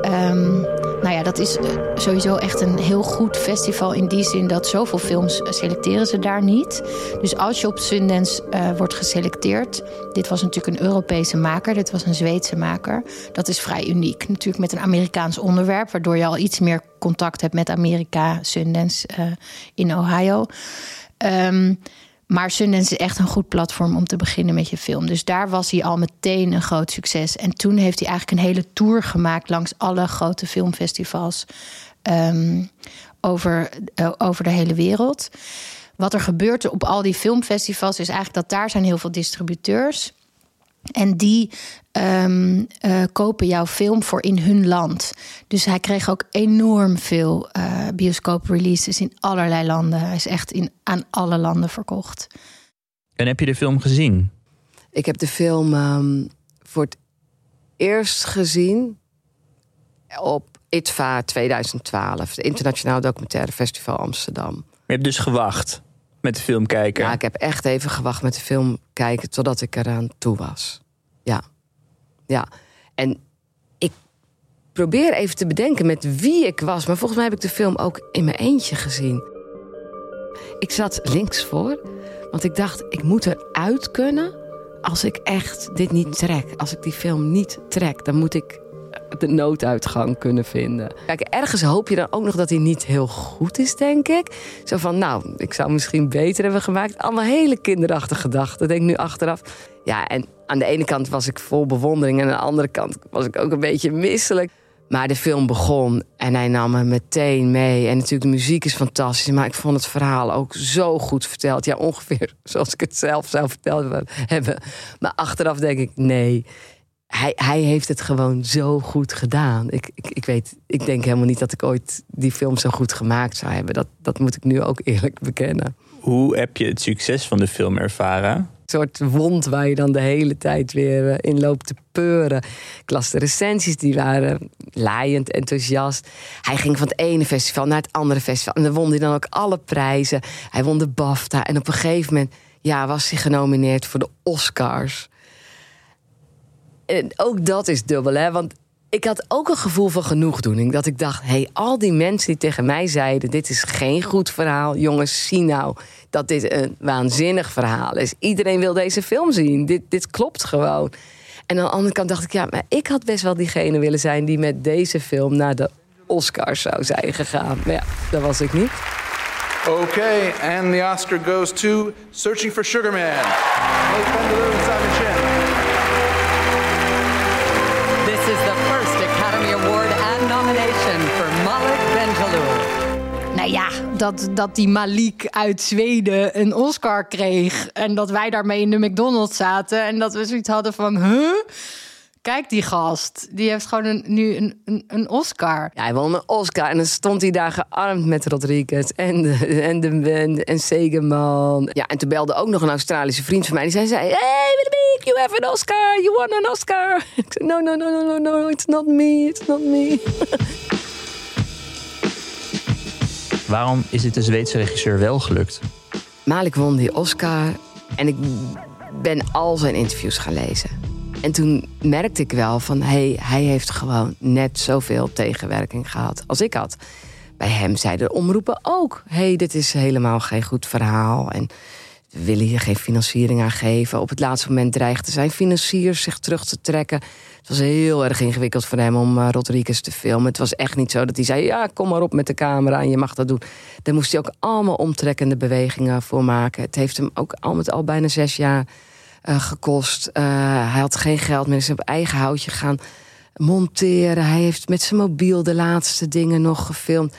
ehm, nou ja, dat is eh, sowieso echt een heel goed festival. In die zin dat zoveel films eh, selecteren ze daar niet. Dus als je op Sundance eh, wordt geselecteerd. Dit was natuurlijk een Europese maker. Dit was een Zweedse maker. Dat is vrij uniek. Natuurlijk met een Amerikaans onderwerp. Waardoor je al iets meer contact hebt met Amerika, Sundance eh, in Ohio. Ehm, maar Sundance is echt een goed platform om te beginnen met je film. Dus daar was hij al meteen een groot succes. En toen heeft hij eigenlijk een hele tour gemaakt langs alle grote filmfestivals ehm, over, eh, over de hele wereld. Wat er gebeurt op al die filmfestivals is eigenlijk dat daar zijn heel veel distributeurs. En die ehm, eh, kopen jouw film voor in hun land. Dus hij kreeg ook enorm veel eh bioscoop-releases in allerlei landen. Hij is echt in, aan alle landen verkocht. En heb je de film gezien? Ik heb de film ehm, voor het eerst gezien op ITVA 2012. Het Internationaal Documentaire Festival Amsterdam. Je hebt dus gewacht met de film kijken. Ja, ik heb echt even gewacht met de film kijken totdat ik eraan toe was. Ja. Ja. En ik probeer even te bedenken met wie ik was. Maar volgens mij heb ik de film ook in mijn eentje gezien. Ik zat links voor, want ik dacht, ik moet eruit kunnen als ik echt dit niet trek. Als ik die film niet trek, dan moet ik de nooduitgang kunnen vinden. Kijk, ergens hoop je dan ook nog dat hij niet heel goed is, denk ik. Zo van, nou, ik zou misschien beter hebben gemaakt. Allemaal hele kinderachtige gedachten, denk ik nu achteraf. Ja, en aan de ene kant was ik vol bewondering... en aan de andere kant was ik ook een beetje misselijk. Maar de film begon en hij nam me meteen mee. En natuurlijk, de muziek is fantastisch. Maar ik vond het verhaal ook zo goed verteld. Ja, ongeveer [LAUGHS] zoals ik het zelf zou verteld hebben. Maar achteraf denk ik, nee... Hij, hij heeft het gewoon zo goed gedaan. Ik, ik, ik weet, ik denk helemaal niet dat ik ooit die film zo goed gemaakt zou hebben. Dat, dat moet ik nu ook eerlijk bekennen. Hoe heb je het succes van de film ervaren? Een soort wond waar je dan de hele tijd weer eh, in loopt te peuren. Ik las de recensies, die waren laaiend enthousiast. Hij ging van het ene festival naar het andere festival. En dan won hij dan ook alle prijzen. Hij won de BAFTA. En op een gegeven moment ja, was hij genomineerd voor de Oscars. En ook dat is dubbel, hè? Want ik had ook een gevoel van genoegdoening. Dat ik dacht, hey, al die mensen die tegen mij zeiden... dit is geen goed verhaal. Jongens, zie nou dat dit een waanzinnig verhaal is. Iedereen wil deze film zien. Dit, dit klopt gewoon. En aan de andere kant dacht ik, ja, maar ik had best wel diegene willen zijn... die met deze film naar de Oscars zou zijn gegaan. Maar ja, dat was ik niet. Okay, and the Oscar goes to Searching for Sugar Man. Ja, dat, dat die Malik uit Zweden een Oscar kreeg. En dat wij daarmee in de McDonald's zaten. En dat we zoiets hadden van, huh? Kijk die gast, die heeft gewoon een, nu een, een, een Oscar. Ja, hij won een Oscar en dan stond hij daar gearmd met Rodriguez en de, en de en Segeman. Ja, en toen belde ook nog een Australische vriend van mij. Die zei, hey Willemiek, you have an Oscar, you won an Oscar. [LAUGHS] Ik zei, no, no, no, no, no, no, it's not me, it's not me. [LAUGHS] Waarom is dit de Zweedse regisseur wel gelukt? Malik won die Oscar en ik ben al zijn interviews gaan lezen. En toen merkte ik wel van, hey, hij heeft gewoon net zoveel tegenwerking gehad als ik had. Bij hem zeiden de omroepen ook, hey, dit is helemaal geen goed verhaal. En we willen hier geen financiering aan geven. Op het laatste moment dreigden zijn financiers zich terug te trekken. Het was heel erg ingewikkeld voor hem om uh, Rodriguez te filmen. Het was echt niet zo dat hij zei: Ja, kom maar op met de camera en je mag dat doen. Daar moest hij ook allemaal omtrekkende bewegingen voor maken. Het heeft hem ook al met al bijna zes jaar uh, gekost. Uh, hij had geen geld meer, is op eigen houtje gaan monteren. Hij heeft met zijn mobiel de laatste dingen nog gefilmd.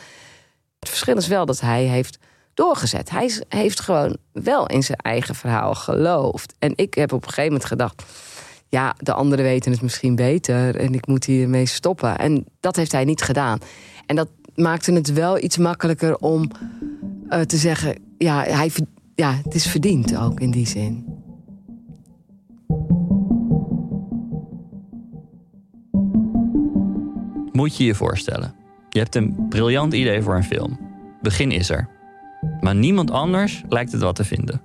Het verschil is wel dat hij heeft doorgezet. Hij heeft gewoon wel in zijn eigen verhaal geloofd. En ik heb op een gegeven moment gedacht... ja, de anderen weten het misschien beter... en ik moet hiermee stoppen. En dat heeft hij niet gedaan. En dat maakte het wel iets makkelijker om uh, te zeggen... ja, hij, ja, het is verdiend ook in die zin. Moet je je voorstellen. Je hebt een briljant idee voor een film. Begin is er. Maar niemand anders lijkt het wat te vinden.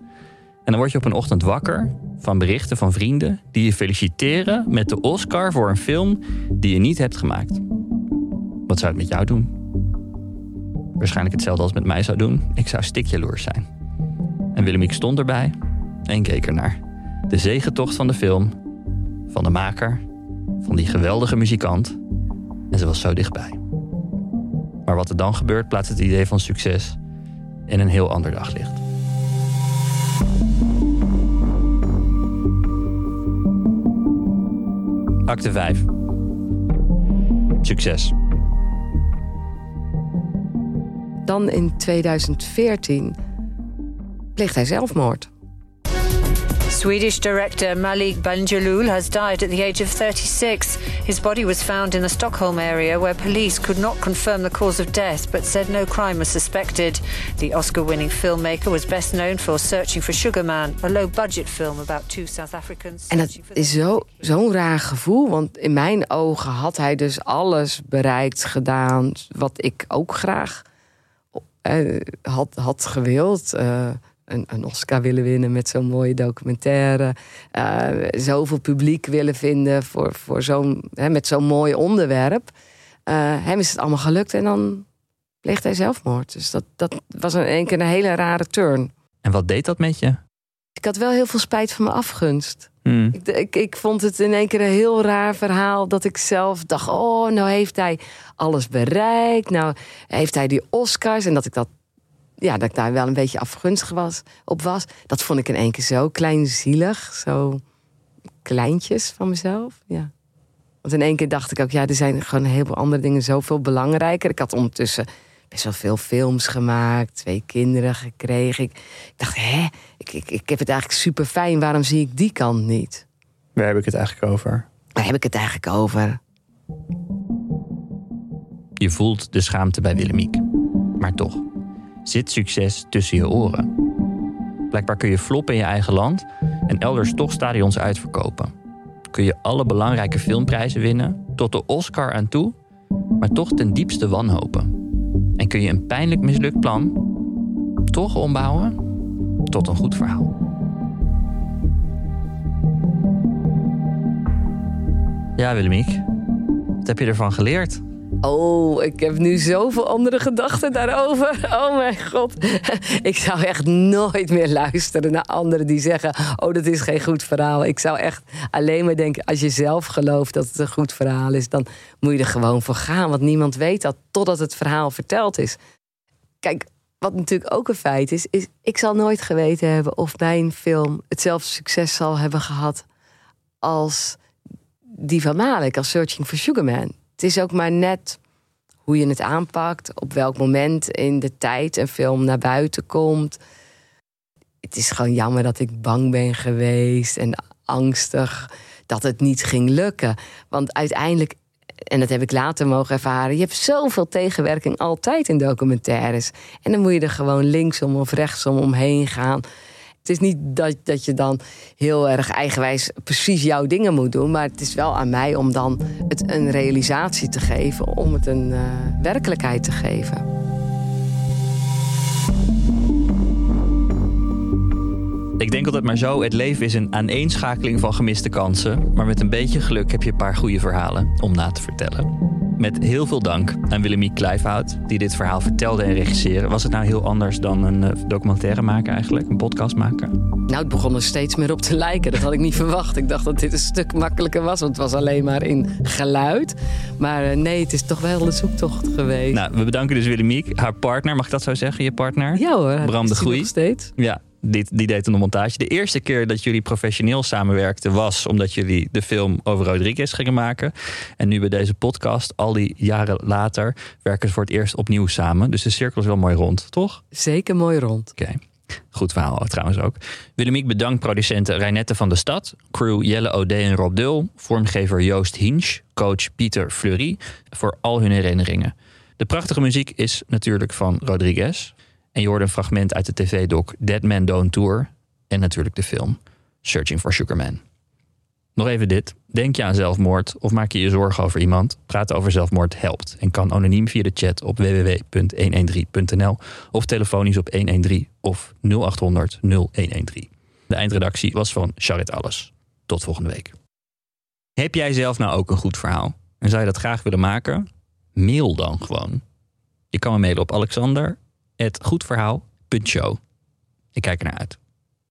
En dan word je op een ochtend wakker van berichten van vrienden die je feliciteren met de Oscar voor een film die je niet hebt gemaakt. Wat zou het met jou doen? Waarschijnlijk hetzelfde als met mij zou doen. Ik zou stikjaloers zijn. En Willemiek stond erbij en keek ernaar. De zegentocht van de film, van de maker, van die geweldige muzikant. En ze was zo dichtbij. Maar wat er dan gebeurt, plaatst het idee van succes in een heel ander daglicht. Acte 5. Succes. Dan in 2014 pleegt hij zelfmoord. Swedish director Malik Banjalul has died at the age of 36. His body was found in the Stockholm area where police could not confirm the cause of death but said no crime was suspected. The Oscar winning filmmaker was best known for Searching for Sugar Man, a low budget film about two South Africans. En dat is zo'n zo raar gevoel, want in mijn ogen had hij dus alles bereikt, gedaan wat ik ook graag uh, had, had gewild. Uh, een, een, Oscar willen winnen met zo'n mooie documentaire. Uh, zoveel publiek willen vinden voor, voor zo'n, hè, met zo'n mooi onderwerp. Uh, hem is het allemaal gelukt en dan pleegt hij zelfmoord. Dus dat, dat was in één keer een hele rare turn. En wat deed dat met je? Ik had wel heel veel spijt van mijn afgunst. Hmm. Ik, ik, ik, vond het in één keer een heel raar verhaal. Dat ik zelf dacht: oh, nou heeft hij alles bereikt. Nou heeft hij die Oscars. En dat ik dat ja, dat ik daar wel een beetje afgunstig was, op was. Dat vond ik in één keer zo kleinzielig. Zo kleintjes van mezelf. Ja. Want in één keer dacht ik ook, ja, er zijn gewoon heel veel andere dingen zoveel belangrijker. Ik had ondertussen best wel veel films gemaakt, twee kinderen gekregen. Ik, ik dacht, hè, ik, ik, ik heb het eigenlijk super fijn. Waarom zie ik die kant niet? Waar heb ik het eigenlijk over? Waar heb ik het eigenlijk over? Je voelt de schaamte bij Willemiek. Maar toch zit succes tussen je oren. Blijkbaar kun je floppen in je eigen land en elders toch stadions uitverkopen. Kun je alle belangrijke filmprijzen winnen, tot de Oscar aan toe, maar toch ten diepste wanhopen. En kun je een pijnlijk mislukt plan toch ombouwen tot een goed verhaal. Ja, Willemiek, wat heb je ervan geleerd? Oh, ik heb nu zoveel andere gedachten daarover. Oh mijn god. Ik zou echt nooit meer luisteren naar anderen die zeggen: Oh, dat is geen goed verhaal. Ik zou echt alleen maar denken: als je zelf gelooft dat het een goed verhaal is, dan moet je er gewoon voor gaan. Want niemand weet dat totdat het verhaal verteld is. Kijk, wat natuurlijk ook een feit is, is ik zal nooit geweten hebben of mijn film hetzelfde succes zal hebben gehad als die van Malik, als Searching for Sugar Man. Het is ook maar net hoe je het aanpakt, op welk moment in de tijd een film naar buiten komt. Het is gewoon jammer dat ik bang ben geweest en angstig dat het niet ging lukken. Want uiteindelijk, en dat heb ik later mogen ervaren, je hebt zoveel tegenwerking altijd in documentaires. En dan moet je er gewoon linksom of rechtsom omheen gaan. Het is niet dat, dat je dan heel erg eigenwijs precies jouw dingen moet doen. Maar het is wel aan mij om dan het een realisatie te geven. Om het een uh, werkelijkheid te geven. Ik denk altijd maar zo, het leven is een aaneenschakeling van gemiste kansen. Maar met een beetje geluk heb je een paar goede verhalen om na te vertellen. Met heel veel dank aan Willemiek Kleifhout, die dit verhaal vertelde en regisseerde. Was het nou heel anders dan een eh, documentaire maken eigenlijk, een podcast maken? Nou, het begon er steeds meer op te lijken. Dat had ik niet verwacht. Ik dacht dat dit een stuk makkelijker was, want het was alleen maar in geluid. Maar eh, nee, het is toch wel de zoektocht geweest. Nou, we bedanken dus Willemiek, haar partner, mag ik dat zo zeggen, je partner? ja hoor, Bram de Groei. nog steeds. Ja, die, die deed de montage. De eerste keer dat jullie professioneel samenwerkten was omdat jullie de film over Rodriguez gingen maken. En nu bij deze podcast, al die jaren later, werken ze voor het eerst opnieuw samen. Dus de cirkel is wel mooi rond, toch? Zeker mooi rond. Oké. Goed verhaal trouwens ook. Willemiek bedankt producenten Reinette van de Stad, crew Jelle O'Day en Rob Dul, vormgever Joost Hinch, coach Pieter Fleury voor al hun herinneringen. De prachtige muziek is natuurlijk van Rodriguez. En je hoorde een fragment uit de tv-doc Dead Man Don't Tour en natuurlijk de film Searching for Sugar Man. Nog even dit. Denk je aan zelfmoord of maak je je zorgen over iemand? Praten over zelfmoord helpt en kan anoniem via de chat op www.113.nl of telefonisch op 113 of 0800 0113. De eindredactie was van Charit Alles. Tot volgende week. Heb jij zelf nou ook een goed verhaal en zou je dat graag willen maken? Mail dan gewoon. Je kan me mailen op alexander.goedverhaal.show. Ik kijk er naar uit.